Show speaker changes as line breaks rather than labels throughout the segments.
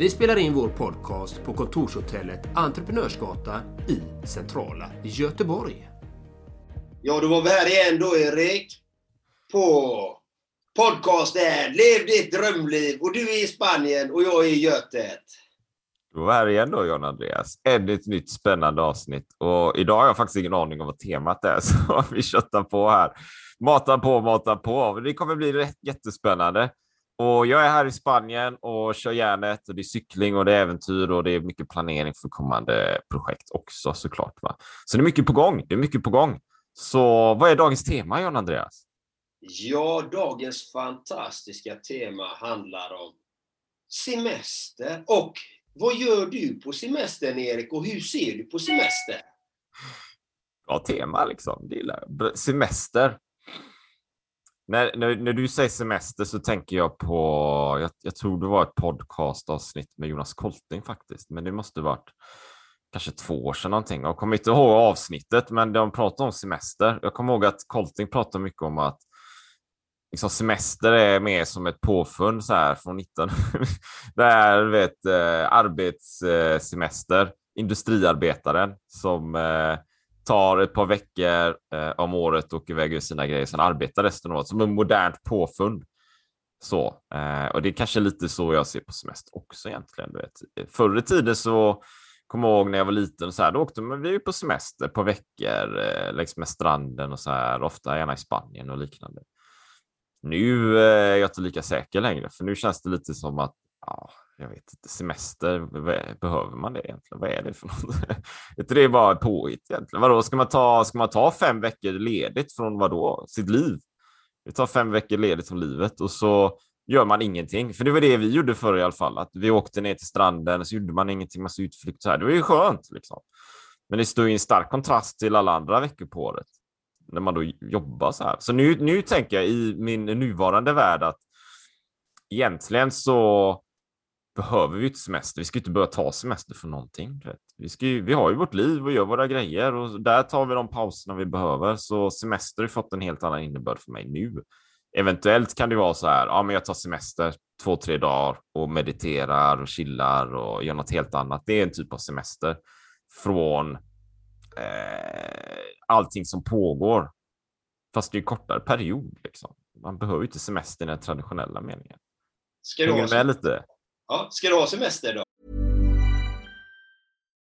Vi spelar in vår podcast på kontorshotellet Entreprenörsgatan i centrala Göteborg.
Ja, då var vi här igen då, Erik. På podcasten Lev ditt drömliv. Och du är i Spanien och jag är i Götet.
Då var här igen då, John Andreas. Ännu ett nytt spännande avsnitt. Och idag har jag faktiskt ingen aning om vad temat är, så vi köttar på här. Matar på, matar på. Det kommer bli jättespännande. Och jag är här i Spanien och kör järnet och det är cykling och det är äventyr och det är mycket planering för kommande projekt också såklart. Va? Så det är mycket på gång. Det är mycket på gång. Så vad är dagens tema, John Andreas?
Ja, dagens fantastiska tema handlar om semester. Och vad gör du på semestern, Erik? Och hur ser du på semester?
Bra tema liksom. Det gillar Semester. När, när, när, du säger semester så tänker jag på, jag, jag tror det var ett podcastavsnitt med Jonas Kolting faktiskt, men det måste varit kanske två år sedan någonting. Jag kommer inte ihåg avsnittet, men de pratade om semester. Jag kommer ihåg att Kolting pratade mycket om att liksom semester är mer som ett påfund så här från 19... det är vet, eh, arbetssemester, eh, industriarbetaren som eh, tar ett par veckor eh, om året, och åker iväg och sina grejer, sen arbetar resten av året som ett modernt påfund. Så, eh, och det är kanske lite så jag ser på semester också egentligen. Du vet. Förr i tiden så kommer jag ihåg när jag var liten, så här, då åkte vi på semester på veckor eh, längs med stranden och så här, ofta gärna i Spanien och liknande. Nu eh, är jag inte lika säker längre, för nu känns det lite som att ja, jag vet inte, semester, behöver man det egentligen? Vad är det för något? det är bara påhitt egentligen. Vadå, ska man ta, ska man ta fem veckor ledigt från vad då? Sitt liv? Vi tar fem veckor ledigt från livet och så gör man ingenting. För det var det vi gjorde förr i alla fall, att vi åkte ner till stranden och så gjorde man ingenting, massa utflykt så här. Det var ju skönt liksom. Men det står i en stark kontrast till alla andra veckor på året när man då jobbar så här. Så nu, nu tänker jag i min nuvarande värld att egentligen så behöver vi inte semester. Vi ska inte börja ta semester för någonting. Vi, ska ju, vi har ju vårt liv och gör våra grejer och där tar vi de pauserna vi behöver. Så semester har fått en helt annan innebörd för mig nu. Eventuellt kan det vara så här, ja men jag tar semester två, tre dagar och mediterar och chillar och gör något helt annat. Det är en typ av semester från eh, allting som pågår. Fast det är en kortare period. Liksom. Man behöver ju inte semester i den traditionella meningen.
Ska du, ha lite? Ja, ska du ha semester då?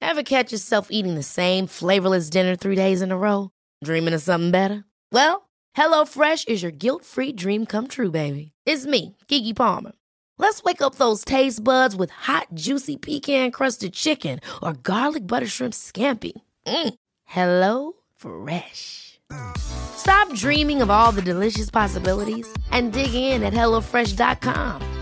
Have catch yourself eating the same flavorless dinner three days in a row? Dreaming of something better? Well, hello fresh is your guilt free dream come true baby. It's me, Gigi Palmer. Let's wake up those taste buds with hot juicy pecan crusted chicken or garlic butter shrimp scampi. Mm. Hello Fresh. Stop dreaming of all the delicious possibilities and dig in at HelloFresh.com.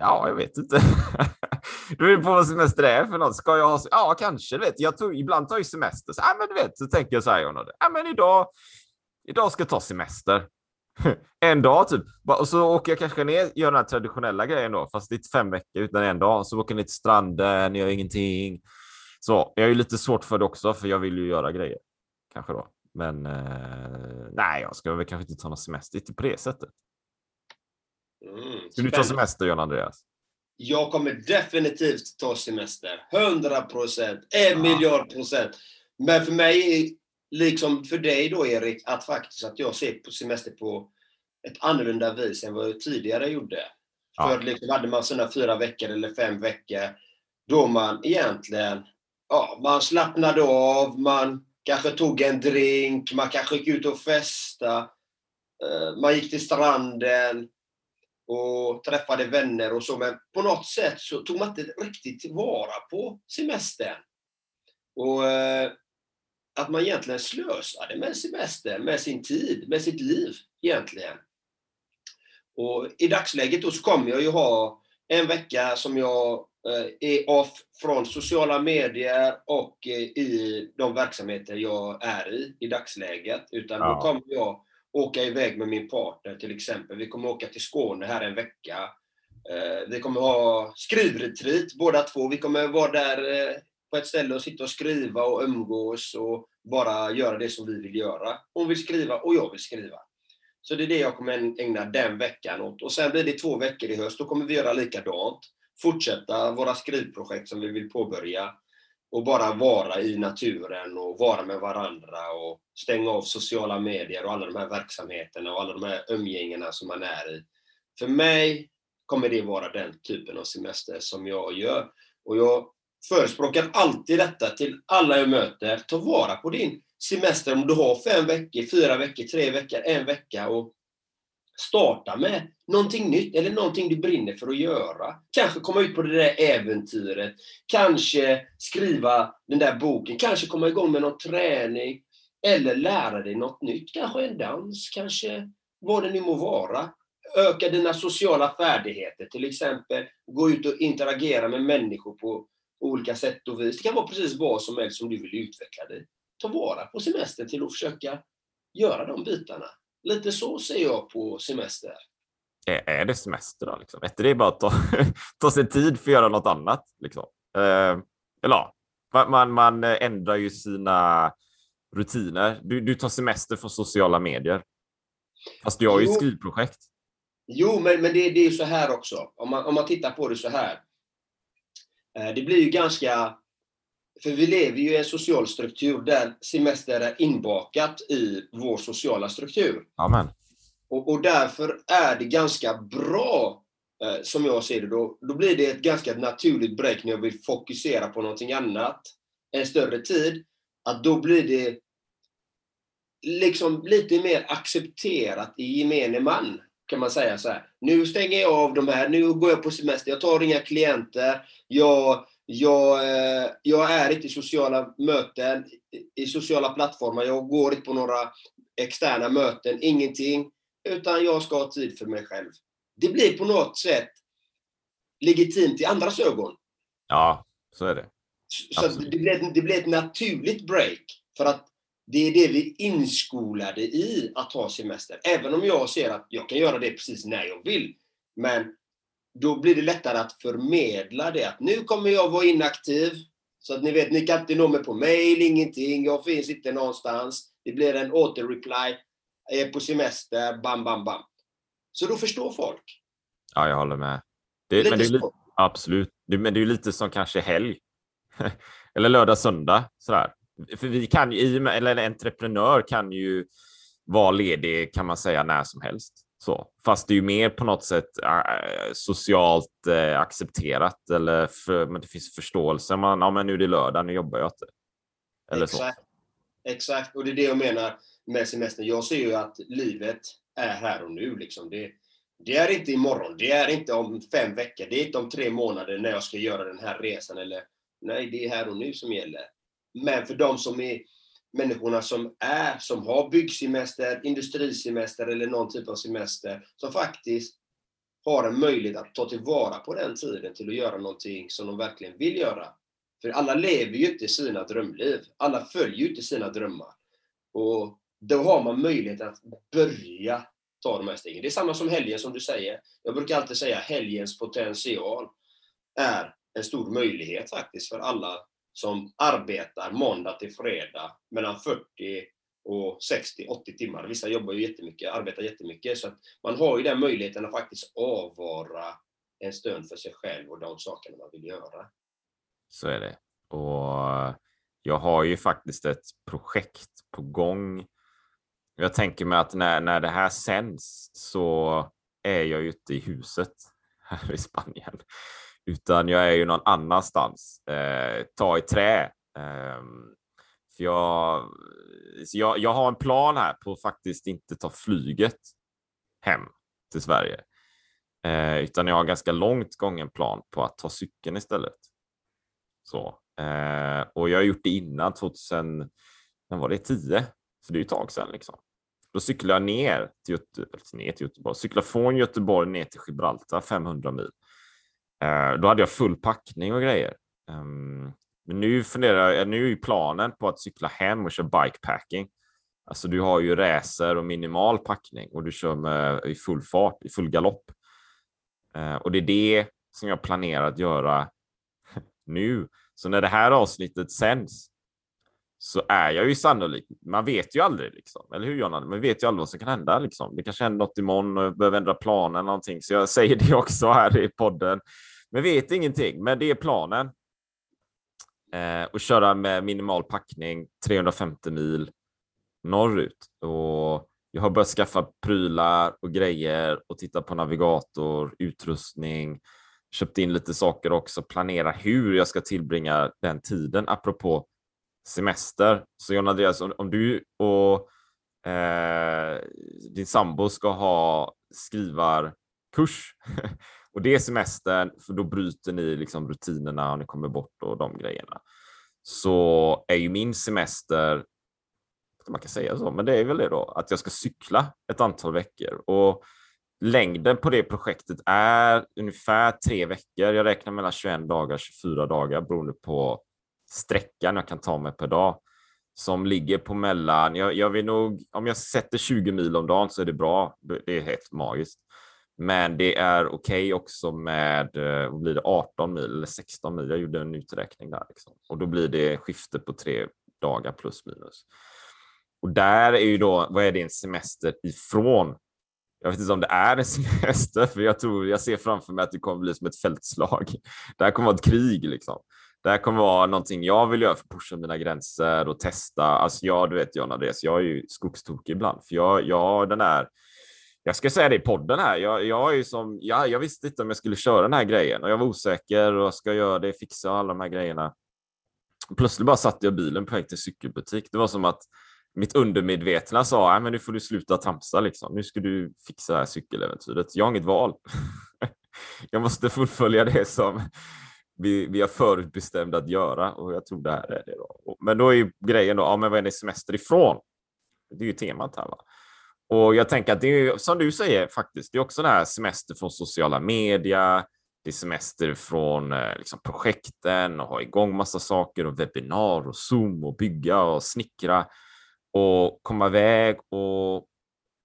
Ja, jag vet inte. Det beror på vad semester är för något. Ska jag ha... Ja, kanske. Du vet. Jag tog, ibland tar jag semester. Så, ja, men du vet, så tänker jag så här, Ja, men idag, idag ska jag ta semester. en dag typ. Och så åker jag kanske ner, gör den här traditionella grejen då, fast det är fem veckor utan en dag. Så åker ni ner till stranden, gör ingenting. Så jag är ju lite svårt för det också, för jag vill ju göra grejer. Kanske då. Men eh, nej, jag ska väl kanske inte ta någon semester, inte på det sättet.
Mm,
Ska du ta semester, John Andreas?
Jag kommer definitivt ta semester. 100 procent. En miljard procent. Men för mig, liksom för dig då Erik, att faktiskt att jag ser på semester på ett annorlunda vis än vad jag tidigare gjorde.
Ja.
För liksom hade man sådana fyra veckor eller fem veckor då man egentligen, ja, man slappnade av, man kanske tog en drink, man kanske gick ut och festa, eh, man gick till stranden, och träffade vänner och så, men på något sätt så tog man inte riktigt tillvara på semestern. Och eh, att man egentligen slösade med semester, med sin tid, med sitt liv egentligen. Och i dagsläget då så kommer jag ju ha en vecka som jag eh, är off från sociala medier och eh, i de verksamheter jag är i i dagsläget. Utan
Ja.
då kommer jag åka iväg med min partner till exempel. Vi kommer åka till Skåne här en vecka. Eh, vi kommer ha skrivretreat båda två. Vi kommer vara där eh, på ett ställe och sitta och skriva och umgås och bara göra det som vi vill göra. Hon vill skriva och jag vill skriva. Så det är det jag kommer ägna den veckan åt. Och sen blir det två veckor i höst. Då kommer vi göra likadant. Fortsätta våra skrivprojekt som vi vill påbörja. Och bara vara i naturen och vara med varandra och stänga av sociala medier och alla de här verksamheterna och alla de här umgängena som man är i. För mig kommer det vara den typen av semester som jag gör. Och jag förespråkar alltid detta till alla jag möter. Ta vara på din semester om du har fem veckor, fyra veckor, tre veckor, en vecka och starta med någonting nytt eller någonting du brinner för att göra. Kanske komma ut på det där äventyret, kanske skriva den där boken, kanske komma igång med någon träning eller lära dig något nytt, kanske en dans, kanske vad det nu må vara. Öka dina sociala färdigheter, till exempel gå ut och interagera med människor på olika sätt och vis. Det kan vara precis vad som helst som du vill utveckla dig. Ta vara på semestern till att försöka göra de bitarna. Lite så ser jag på semester.
Är, det semester då? Liksom? Är det bara att ta, ta sig tid för att göra något annat? Liksom? Eh, eller ja, man, man, man ändrar ju sina rutiner. Du, du tar semester från sociala medier. Fast du har ju
Jo.
ett skrivprojekt.
Jo, men, men det, det är ju så här också. Om man, om man tittar på det så här. Eh, Det blir ju ganska... För vi lever ju i en social struktur där semester är inbakat i vår sociala struktur.
Amen.
Och, och därför är det ganska bra, eh, som jag ser det, då, då blir det ett ganska naturligt break när jag vill fokusera på någonting annat en större tid. Att då blir det liksom lite mer accepterat i gemene man, kan man säga så här. Nu stänger jag av de här, nu går jag på semester, jag tar inga klienter, jag, jag, eh, jag är inte i sociala möten, i- i sociala plattformar, jag går inte på några externa möten, ingenting. Utan jag ska ha tid för mig själv. Det blir på något sätt legitimt i andras ögon.
Ja, så är det.
Så det ett, det blir ett naturligt break. För att det är det vi är inskolade i att ha semester. Även om jag ser att jag kan göra det precis när jag vill. Men då blir det lättare att förmedla det. Att nu kommer jag vara inaktiv. Så att ni vet, ni kan inte nå mig på mail, ingenting. Jag finns inte någonstans. Det blir en återreply. Jag är på semester, bam, bam, bam. Så då förstår folk.
Ja, jag håller med. Det,
Lite
men det är lite, absolut. Det, men det är lite som kanske helg. eller lördag, söndag. Sådär. För vi kan ju, eller en entreprenör kan ju vara ledig kan man säga när som helst. Så. Fast det är ju mer på något sätt äh, socialt äh, accepterat eller för, men det finns förståelse. Man, ja, men nu är det lördag, nu jobbar jag inte. Eller så.
Exakt. Exakt, och det är det jag menar med semestern. Jag ser ju att livet är här och nu. Liksom. Det, det är inte imorgon, det är inte om fem veckor, det är inte om tre månader när jag ska göra den här resan. Eller, nej, det är här och nu som gäller. Men för de som är människorna som är, som har byggsemester, industrisemester eller någon typ av semester, som faktiskt har en möjlighet att ta tillvara på den tiden till att göra någonting som de verkligen vill göra. För alla lever ju inte sina drömliv. Alla följer ju inte sina drömmar. Och då har man möjlighet att börja ta de här stegen. Det är samma som helgen som du säger. Jag brukar alltid säga helgens potential är en stor möjlighet faktiskt för alla som arbetar måndag till fredag mellan 40 och 60-80 timmar. Vissa jobbar ju jättemycket, arbetar jättemycket. Så att man har ju den möjligheten att faktiskt avvara en stund för sig själv och de sakerna man vill göra.
Så är det. Och jag har ju faktiskt ett projekt på gång. Jag tänker mig att när, när det här sänds så är jag ute i huset här i Spanien, utan jag är ju någon annanstans. Eh, ta i trä. Eh, för jag, jag, jag har en plan här på att faktiskt inte ta flyget hem till Sverige, eh, utan jag har ganska långt gången plan på att ta cykeln istället. Så. Eh, och jag har gjort det innan 2000, när var det 10? Så det är ju ett tag sedan liksom. Då cyklade jag ner till, Göte, ner till Göteborg, cyklade från Göteborg ner till Gibraltar 500 mil. Eh, då hade jag full packning och grejer. Ehm, men nu funderar jag, nu är ju planen på att cykla hem och köra bikepacking. Alltså du har ju racer och minimal packning och du kör med i full fart, i full galopp. Eh, och det är det som jag planerar att göra nu. Så när det här avsnittet sänds så är jag ju sannolikt, man vet ju aldrig, liksom. eller hur Jonna? Man vet ju aldrig vad som kan hända. Liksom. Det kanske händer något imorgon och jag behöver ändra planen någonting, så jag säger det också här i podden. Men vet ingenting, men det är planen. Eh, och köra med minimal packning, 350 mil norrut. Och jag har börjat skaffa prylar och grejer och titta på navigator, utrustning, köpt in lite saker också, planera hur jag ska tillbringa den tiden, apropå semester. Så John Andreas, om, om du och eh, din sambo ska ha skrivarkurs och det är semestern, för då bryter ni liksom rutinerna och ni kommer bort och de grejerna. Så är ju min semester, man kan säga så, men det är väl det då, att jag ska cykla ett antal veckor och längden på det projektet är ungefär tre veckor. Jag räknar mellan 21 dagar, och 24 dagar beroende på sträckan jag kan ta mig per dag som ligger på mellan, jag, jag vill nog, om jag sätter 20 mil om dagen så är det bra. Det är helt magiskt. Men det är okej okay också med, eh, vad blir det, 18 mil eller 16 mil. Jag gjorde en uträkning där liksom. och då blir det skifte på tre dagar plus minus. Och där är ju då, vad är det en semester ifrån? Jag vet inte om det är en semester, för jag tror, jag ser framför mig att det kommer bli som ett fältslag. Det här kommer vara ett krig liksom. Det här kommer vara någonting jag vill göra för att pusha mina gränser och testa. Alltså jag, du vet John Andreas, jag är ju skogstokig ibland, för jag, jag den där jag ska säga det i podden här. Jag, jag, är som, ja, jag visste inte om jag skulle köra den här grejen och jag var osäker och ska göra det, fixa alla de här grejerna. Plötsligt bara satte jag bilen på väg till cykelbutik. Det var som att mitt undermedvetna sa, men nu får du sluta tramsa liksom. Nu ska du fixa det här cykeläventyret. Jag har inget val. jag måste fullfölja det som vi, vi har förutbestämt att göra och jag tror det här är det. Då. Men då är ju grejen då, ja, men vad är det semester ifrån? Det är ju temat här. Va? Och jag tänker att det är som du säger faktiskt, det är också det här semester från sociala media, det är semester från eh, liksom, projekten och ha igång massa saker och webbinar och Zoom och bygga och snickra och komma iväg och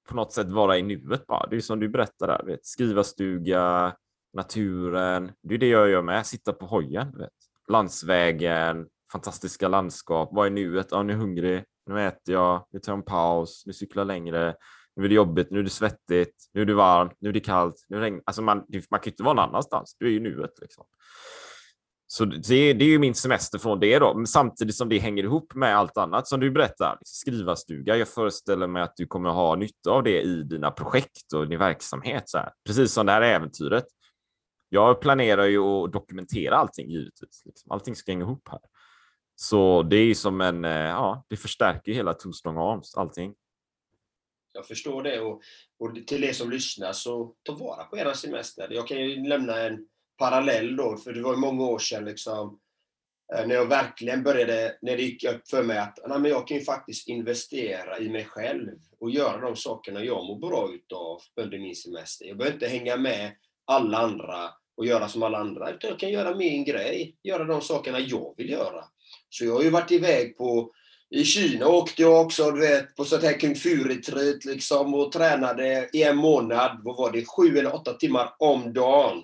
på något sätt vara i nuet bara. Det är som du berättar där, vet, skriva stuga, naturen. Det är det jag gör med, sitta på hojen, vet. landsvägen, fantastiska landskap, Vad är nuet. Ja, nu är hungrig, nu äter jag, nu tar jag en paus, nu cyklar jag längre, nu är det jobbigt, nu är det svettigt, nu är det varmt, nu är det kallt, nu regnar alltså man, man kan inte vara någon annanstans, du är ju nuet. Liksom. Så det, det, är ju min semester från det då, men samtidigt som det hänger ihop med allt annat som du berättar, liksom skrivarstuga. Jag föreställer mig att du kommer ha nytta av det i dina projekt och din verksamhet. Så här. Precis som det här äventyret. Jag planerar ju att dokumentera allting givetvis. Liksom. Allting ska hänga ihop här. Så det är som en, eh, ja, det förstärker hela Two Arms, allting.
Jag förstår det och, och till er som lyssnar så ta vara på era semester. Jag kan ju lämna en parallell då, för det var ju många år sedan liksom, eh, när jag verkligen började, när det gick upp för mig att nej, men jag kan ju faktiskt investera i mig själv och göra de sakerna jag mår bra utav under min semester. Jag behöver inte hänga med alla andra och göra som alla andra. Utan jag kan göra min grej, göra de sakerna jag vill göra. Så jag har ju varit iväg på i Kina åkte jag också du vet, på sånt här kung fu-retreat liksom och tränade i en månad. Vad var det? Sju eller åtta timmar om dagen.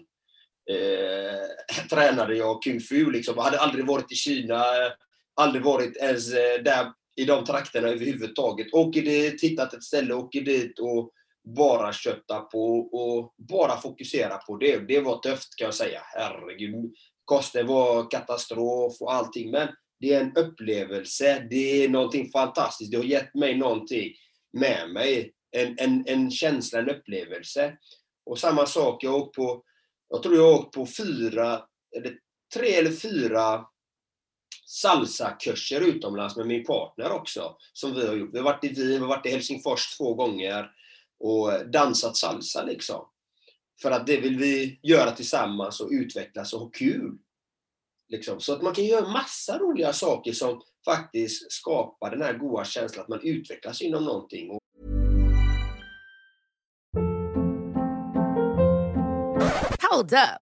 Eh, tränade jag kung fu liksom. Jag hade aldrig varit i Kina, aldrig varit ens eh, där i de trakterna överhuvudtaget. Åker dit, hittat ett ställe, åker dit och bara kötta på och bara fokusera på det. Det var tufft kan jag säga. Herregud. Kosten var katastrof och allting. Men det är en upplevelse. Det är någonting fantastiskt. Det har gett mig någonting med mig. En, en, en känsla, en upplevelse. Och samma sak, jag åkt på, jag tror jag har åkt på fyra, eller tre eller fyra salsakurser utomlands med min partner också. Som vi har gjort. Vi har varit i Wien, vi har varit i Helsingfors två gånger och dansat salsa liksom. För att det vill vi göra tillsammans och utvecklas och ha kul. Liksom. Så att man kan göra massa roliga saker som faktiskt skapar den här goda känslan att man utvecklas inom någonting.
Hold up.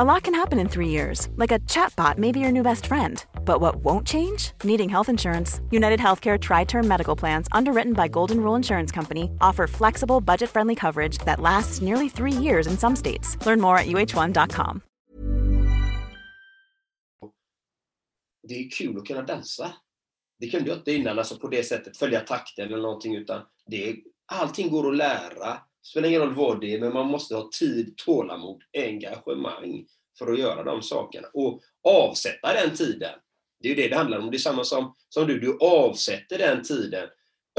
A lot can happen in three years, like a chatbot may be your new best friend. But what won't change? Needing health insurance. United Healthcare Tri Term Medical Plans, underwritten by Golden Rule Insurance Company, offer flexible, budget friendly coverage that lasts nearly three years in some states. Learn more at uh1.com.
Det är kul att kunna dansa. Det kunde jag inte innan, alltså på det sättet, följa takten eller någonting, utan det, allting går att lära. Spelar ingen roll vad det är, men man måste ha tid, tålamod, engagemang för att göra de sakerna. Och avsätta den tiden. Det är ju det det handlar om. Det är samma som, som du, du avsätter den tiden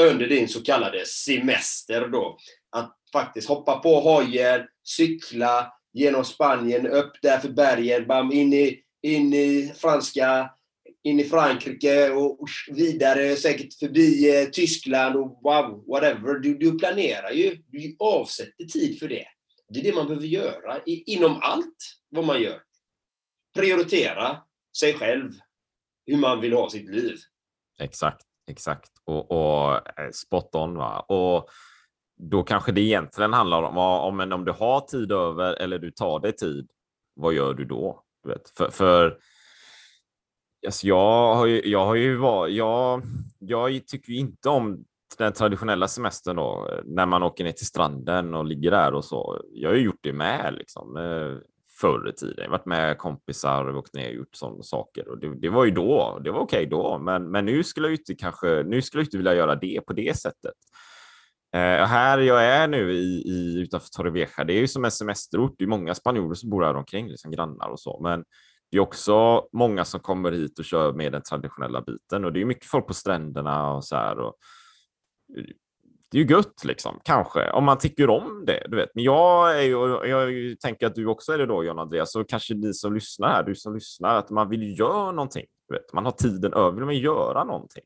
under din så kallade semester då. Att faktiskt hoppa på hojen, cykla genom Spanien, upp där för bergen, bam, in i, in i franska in i Frankrike och vidare, säkert förbi eh, Tyskland och wow, whatever. Du, du planerar ju, du avsätter tid för det. Det är det man behöver göra i, inom allt vad man gör. Prioritera sig själv, hur man vill ha sitt liv.
Exakt, exakt. Och, och eh, spot on. Va? Och då kanske det egentligen handlar om, om, om du har tid över eller du tar dig tid, vad gör du då? Du vet? För, för Alltså jag har ju, jag har ju var, jag, jag tycker inte om den traditionella semestern då, när man åker ner till stranden och ligger där och så. Jag har ju gjort det med liksom eh, förr i tiden. Jag har varit med kompisar och åkt ner och gjort sådana saker och det, det var ju då. Det var okej okay då, men, men nu skulle jag inte kanske. Nu skulle jag inte vilja göra det på det sättet. Eh, här jag är nu i, i utanför Torrevieja, det är ju som en semesterort. Det är många spanjorer som bor här omkring, liksom grannar och så, men det är också många som kommer hit och kör med den traditionella biten och det är mycket folk på stränderna och så här. Och det är ju gött liksom, kanske, om man tycker om det. Du vet. Men jag, är ju, jag tänker att du också är det då, John Andreas, och kanske ni som lyssnar här, du som lyssnar, att man vill göra någonting. Du vet. Man har tiden över, vill göra någonting.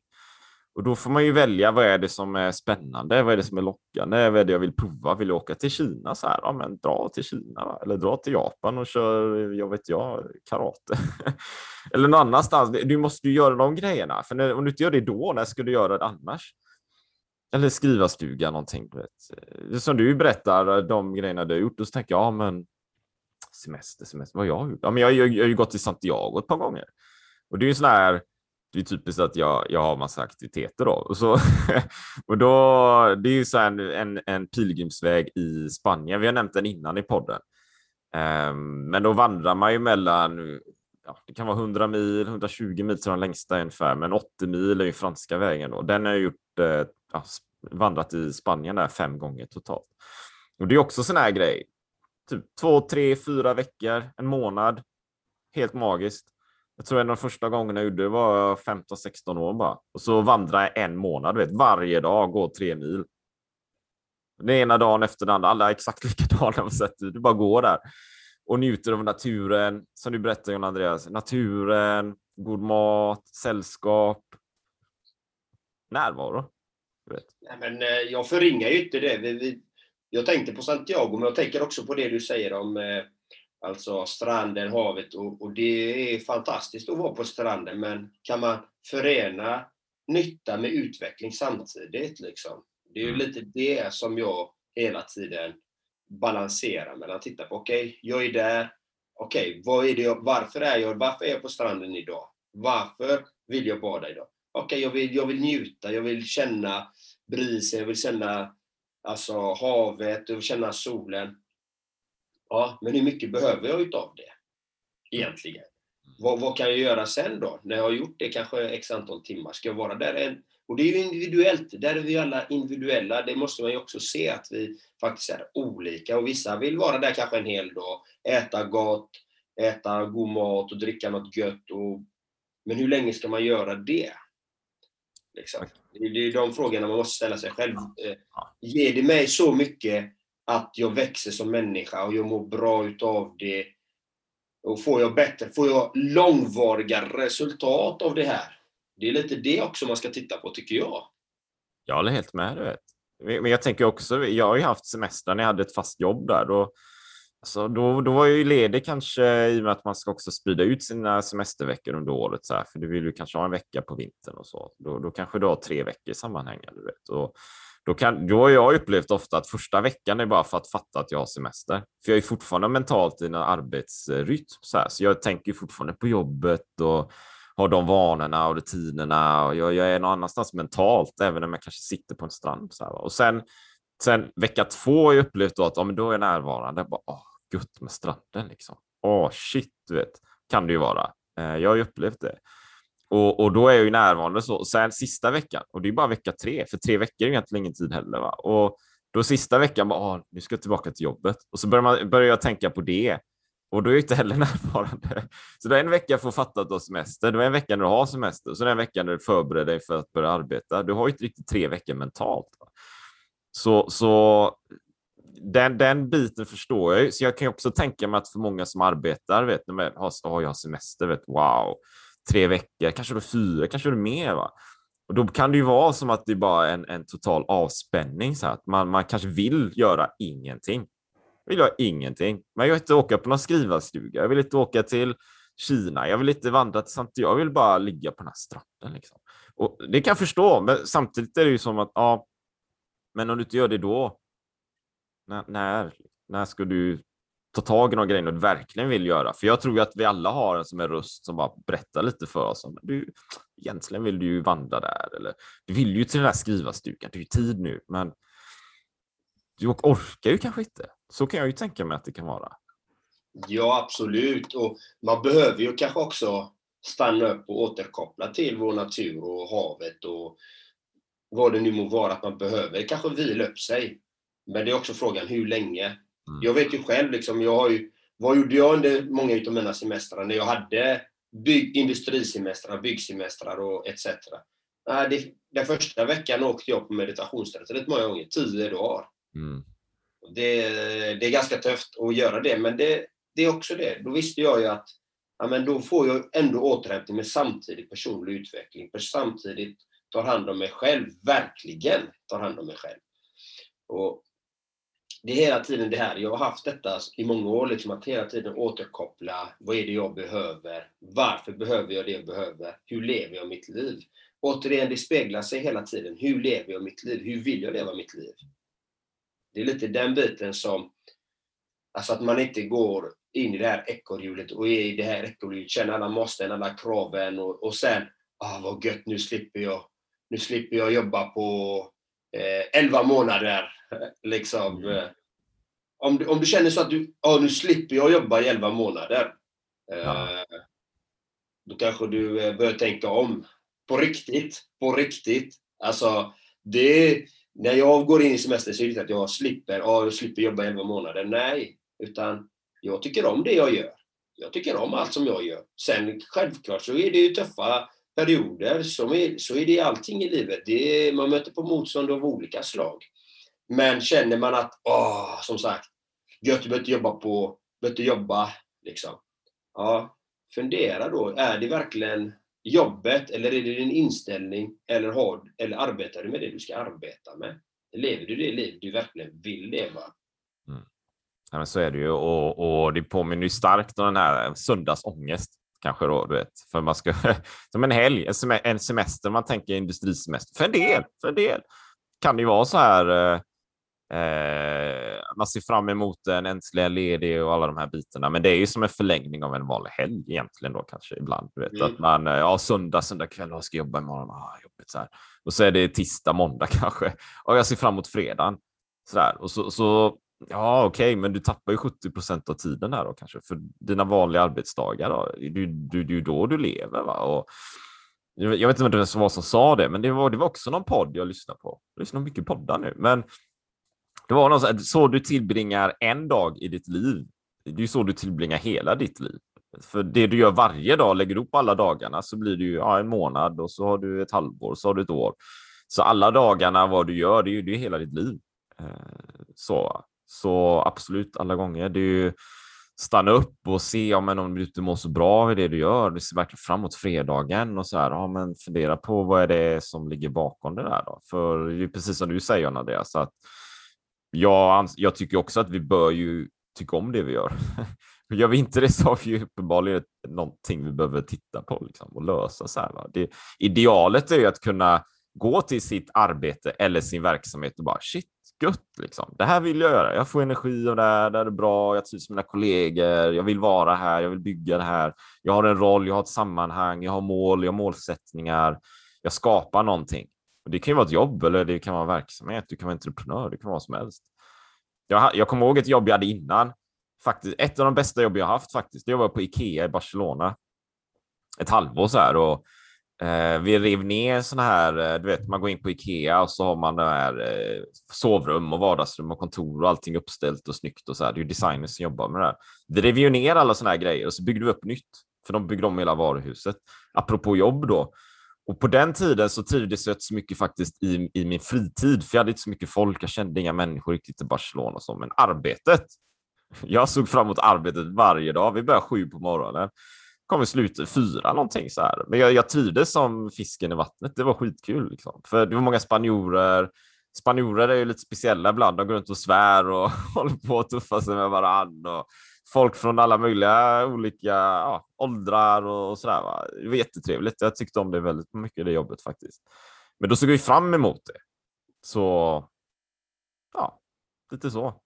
Och då får man ju välja vad är det som är spännande, vad är det som är lockande, vad är det jag vill prova? Vill jag åka till Kina? Så här, ja, men dra till Kina va? eller dra till Japan och kör, jag vet jag, karate. eller någon annanstans. Du måste ju göra de grejerna, för när, om du inte gör det då, när ska du göra det annars? Eller skriva stuga någonting. Du vet. Eh, som du berättar, eh, de grejerna du har gjort, och så tänker jag, ja men semester, semester, vad jag har gjort? Ja, men jag, jag, jag har ju gått till Santiago ett par gånger. Och det är ju sån här det är typiskt att jag, jag har massa aktiviteter då. Och, så, och då, det är ju så en, en, en pilgrimsväg i Spanien. Vi har nämnt den innan i podden. Um, men då vandrar man ju mellan, ja, det kan vara 100 mil, 120 mil till den längsta ungefär, men 80 mil är ju franska vägen då. Den har jag gjort, eh, ja, vandrat i Spanien där fem gånger totalt. Och det är också sån här grej. Typ två, tre, fyra veckor, en månad. Helt magiskt. Jag tror en av de första gångerna jag gjorde det var 15-16 år bara. Och så vandrade jag en månad, vet, varje dag, gå tre mil. Den ena dagen efter den andra, alla exakt likadana på sätt. Du bara går där. och njuter av naturen, som du berättade John Andreas. Naturen, god mat, sällskap, närvaro. Vet.
Nej, men, eh, jag förringar ju inte det. Vi, vi, jag tänkte på Santiago, men jag tänker också på det du säger om eh, alltså stranden, havet. Och, och det är fantastiskt att vara på stranden, men kan man förena nytta med utveckling samtidigt? Liksom? Det är ju lite det som jag hela tiden balanserar mellan. Titta på, okej, okay, jag är där. Okej, okay, är jag, varför är jag varför är jag på stranden idag? Varför vill jag bada idag? Okej, okay, jag, vill, jag vill njuta, jag vill känna brisen, jag vill känna alltså, havet, jag vill känna solen. Ja, men hur mycket behöver jag utav det? Egentligen. Vad, vad, kan jag göra sen då? När jag har gjort det kanske x antal timmar. Ska jag vara där en... Och det är ju individuellt. Där är vi alla individuella. Det måste man ju också se att vi faktiskt är olika. Och vissa vill vara där kanske en hel dag. Äta gott, äta god mat och dricka något gött. Och... Men hur länge ska man göra det? Liksom. Det är de frågorna man måste ställa sig själv. Eh, ger det mig så mycket att jag växer som människa och jag mår bra utav det? Och får jag bättre, får jag långvariga resultat av det här? Det är lite det också man ska titta på, tycker jag.
Jag håller helt med. Du vet. Men jag tänker också, jag har ju haft semester när jag hade ett fast jobb där. Då, alltså, då, då var jag ju ledig kanske i och med att man ska också sprida ut sina semesterveckor under året. Så här, för du vill ju kanske ha en vecka på vintern och så. Då, då kanske du har tre veckor sammanhängande. Du vet. Och då, kan, då har jag upplevt ofta att första veckan är bara för att fatta att jag har semester. För jag är fortfarande mentalt i en arbetsrytm. Så, här, så jag tänker fortfarande på jobbet och har de vanorna och rutinerna. Och jag, jag är någon annanstans mentalt, även om jag kanske sitter på en strand. Så här, och sen, sen vecka två har jag upplevt då att ja, men då är jag närvarande. bara, åh, gött med stranden liksom. Åh, shit, du vet, kan det ju vara. Eh, jag har ju upplevt det. Och, och då är jag ju närvarande så. Sen sista veckan, och det är bara vecka tre, för tre veckor är egentligen ingen tid heller. Va? Och då sista veckan, bara, ah, nu ska jag tillbaka till jobbet. Och så börjar, man, börjar jag tänka på det. Och då är jag inte heller närvarande. Så det är en vecka för att fatta att du har semester. Det är en vecka när du har semester. Så det en vecka när du förbereder dig för att börja arbeta. Du har ju inte riktigt tre veckor mentalt. Va? Så, så den, den biten förstår jag. ju. Så jag kan ju också tänka mig att för många som arbetar, vet, när man har, oh, jag har semester, vet, wow, tre veckor, kanske då fyra, kanske då mer. Va? Och då kan det ju vara som att det är bara en, en total avspänning, så att man, man kanske vill göra ingenting. Jag vill göra ingenting. Men jag vill inte åka på någon skrivarstuga. Jag vill inte åka till Kina. Jag vill inte vandra till Santiago. Jag vill bara ligga på den här stranden. Liksom. Och det kan jag förstå, men samtidigt är det ju som att ja, men om du inte gör det då, när, när, när ska du ta tag i de grejerna du verkligen vill göra. För jag tror ju att vi alla har en som är röst som bara berättar lite för oss. Om, du, egentligen vill du ju vandra där eller du vill ju till den där skrivarstugan. Det är ju tid nu, men du orkar ju kanske inte. Så kan jag ju tänka mig att det kan vara.
Ja, absolut. Och man behöver ju kanske också stanna upp och återkoppla till vår natur och havet och vad det nu må vara att man behöver kanske vila upp sig. Men det är också frågan hur länge. Mm. Jag vet ju själv, liksom, jag har ju, vad gjorde jag under många av mina semestrar när jag hade bygg, industrisemestrar, byggsemestrar och etc. Det, den första veckan åkte jag på meditationsretreat många gånger, tio dagar. Mm. Det, det, är ganska tufft att göra det, men det, det, är också det. Då visste jag ju att ja, men då får jag ändå återhämtning med samtidigt personlig utveckling. För samtidigt tar hand om mig själv, verkligen tar hand om mig själv. Och det är hela tiden det här, jag har haft detta i många år, liksom att hela tiden återkoppla, vad är det jag behöver? Varför behöver jag det jag behöver? Hur lever jag mitt liv? Återigen, det speglar sig hela tiden. Hur lever jag mitt liv? Hur vill jag leva mitt liv? Det är lite den biten som, alltså att man inte går in i det här ekorrhjulet och är i det här ekorrhjulet, känner alla måsten, alla kraven och, och sen, ah vad gött, nu slipper jag, nu slipper jag jobba på eh, 11 månader. liksom. Eh, om, du, om du känner så att du, ah, nu slipper jag jobba i 11 månader. Eh, ja. Då kanske du eh, börjar tänka om. På riktigt, på riktigt. Alltså, det, när jag går in i semester så är det inte att jag slipper, ah, jag slipper jobba 11 månader. Nej, utan jag tycker om det jag gör. Jag tycker om allt som jag gör. Sen självklart så är det ju tuffa perioder, så är, så är det allting i livet. Det man möter på motstånd av olika slag. Men känner man att, åh, som sagt, gött, du behöver inte jobba på behöver inte jobba. Liksom. Ja, fundera då, är det verkligen jobbet eller är det din inställning eller, har, eller arbetar du med det du ska arbeta med? Lever du det liv du verkligen vill leva?
Mm. Ja, men så är det ju och, och det påminner ju starkt om den här söndagsångest kanske då, du vet, för man ska som en helg, en semester, man tänker industrisemester. För en del, för en del kan det ju vara så här. Eh, Eh, man ser fram emot en äntligen ledig och alla de här bitarna, men det är ju som en förlängning av en vanlig helg egentligen då kanske ibland. Du vet mm. att man eh, ja, söndag, söndag kväll och ska jobba imorgon. Ah, jobbigt så här. Och så är det tisdag, måndag kanske och jag ser fram emot fredagen. Så där. Och så, så Ja, okej, okay, men du tappar ju 70 procent av tiden här då kanske för dina vanliga arbetsdagar. Då. Det är ju då du lever. Va? Och jag vet inte vem det var som sa det, men det var, det var också någon podd jag lyssnade på. Jag lyssnar mycket poddar nu, men det var någon så, så du tillbringar en dag i ditt liv. Det är så du tillbringar hela ditt liv. För det du gör varje dag, lägger du upp alla dagarna så blir det ju ja, en månad och så har du ett halvår, så har du ett år. Så alla dagarna, vad du gör, det är ju det är hela ditt liv. Eh, så så absolut alla gånger. Det är ju stanna upp och se ja, men om du inte mår så bra i det du gör. Du ser verkligen fram emot fredagen och så här. Ja, men fundera på vad är det som ligger bakom det där då? För det är precis som du säger Andreas, att jag, jag tycker också att vi bör ju tycka om det vi gör. Gör vi inte det så har vi ju uppenbarligen någonting vi behöver titta på liksom, och lösa. Så här, va? Det, idealet är ju att kunna gå till sitt arbete eller sin verksamhet och bara shit, gött liksom. Det här vill jag göra. Jag får energi av det här. Det här är bra. Jag trivs med mina kollegor. Jag vill vara här. Jag vill bygga det här. Jag har en roll. Jag har ett sammanhang. Jag har mål. Jag har målsättningar. Jag skapar någonting. Det kan ju vara ett jobb eller det kan vara verksamhet. Du kan vara entreprenör. Det kan vara vad som helst. Jag, jag kommer ihåg ett jobb jag hade innan. Faktiskt ett av de bästa jobb jag haft faktiskt. Det var på Ikea i Barcelona. Ett halvår så här och Eh, vi rev ner sådana här, eh, du vet, man går in på Ikea och så har man det här eh, sovrum och vardagsrum och kontor och allting uppställt och snyggt och så här. Det är ju designers som jobbar med det här. Vi rev ju ner alla sådana här grejer och så byggde vi upp nytt, för de byggde om hela varuhuset. Apropå jobb då. Och på den tiden så trivdes jag inte så mycket faktiskt i, i min fritid, för jag hade inte så mycket folk, jag kände inga människor riktigt i Barcelona och så, men arbetet. Jag såg fram emot arbetet varje dag. Vi började sju på morgonen Kom i slutet, fyra någonting så här. Men jag, jag trivdes som fisken i vattnet. Det var skitkul liksom. För det var många spanjorer. Spanjorer är ju lite speciella ibland. De går runt och svär och håller på att tuffa sig med varandra. Och folk från alla möjliga olika ja, åldrar och, sådär. Va? Det var jättetrevligt. Jag tyckte om det väldigt mycket, det jobbet faktiskt. Men då såg vi fram emot det. Så ja, lite så.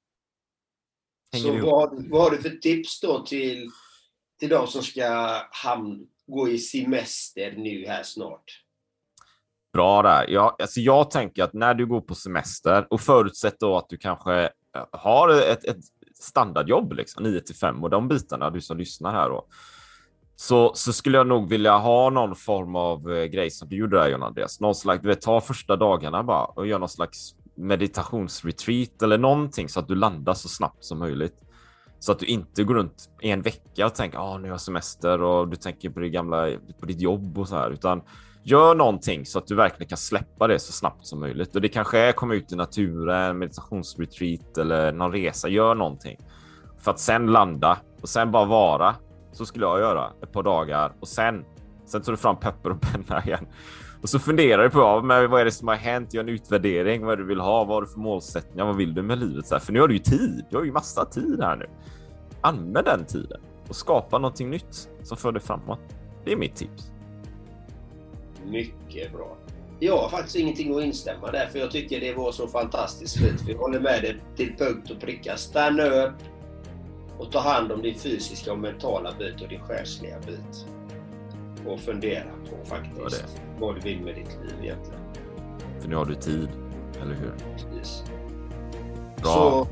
Hänger så vad, vad har du för tips då till till de som ska hamn, gå i semester nu här snart?
Bra där. Ja, alltså jag tänker att när du går på semester och förutsätter då att du kanske eh, har ett, ett standardjobb, liksom, 9 till 5 och de bitarna, du som lyssnar här då, så, så skulle jag nog vilja ha någon form av eh, grej som du gjorde där John Andreas. Någon slags, du vet, ta första dagarna bara och gör någon slags meditationsretreat eller någonting så att du landar så snabbt som möjligt. Så att du inte går runt i en vecka och tänker ah, nu har jag semester och du tänker på, det gamla, på ditt jobb och så här, utan gör någonting så att du verkligen kan släppa det så snabbt som möjligt. Och det kanske är komma ut i naturen, meditationsretreat eller någon resa. Gör någonting för att sen landa och sen bara vara. Så skulle jag göra ett par dagar och sen, sen tar du fram peppar och penna igen och så funderar du på ja, men vad är det som har hänt? Gör en utvärdering. Vad är det du vill ha? Vad har du för målsättningar? Vad vill du med livet? Så här, för nu har du ju tid. Du har ju massa tid här nu. Använd den tiden och skapa någonting nytt som för dig framåt. Det är mitt tips.
Mycket bra. Jag har faktiskt ingenting att instämma där, för jag tycker det var så fantastiskt fint. Vi håller med dig till punkt och pricka. Stanna upp och ta hand om din fysiska och mentala bit och din själsliga bit och fundera på faktiskt vad du vill med ditt liv egentligen.
För nu har du tid, eller hur?
Precis. Bra.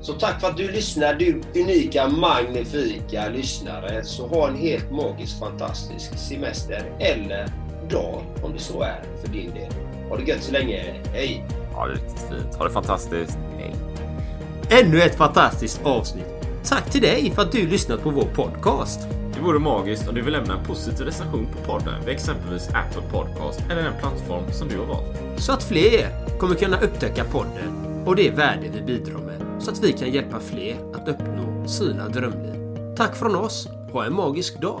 Så, så tack för att du lyssnar, du unika, magnifika lyssnare. Så ha en helt magisk, fantastisk semester eller dag, om det så är för din del. Ha det gött så länge. Hej!
Ha det riktigt fint. Ha det fantastiskt. Hej!
Ännu ett fantastiskt avsnitt. Tack till dig för att du lyssnat på vår podcast.
Det vore magiskt om du vill lämna en positiv recension på podden vid exempelvis Apple Podcast eller den plattform som du har valt.
Så att fler kommer kunna upptäcka podden och det värde vi bidrar med.
så att vi kan hjälpa fler att uppnå sina drömliv. Tack från oss, ha en magisk dag!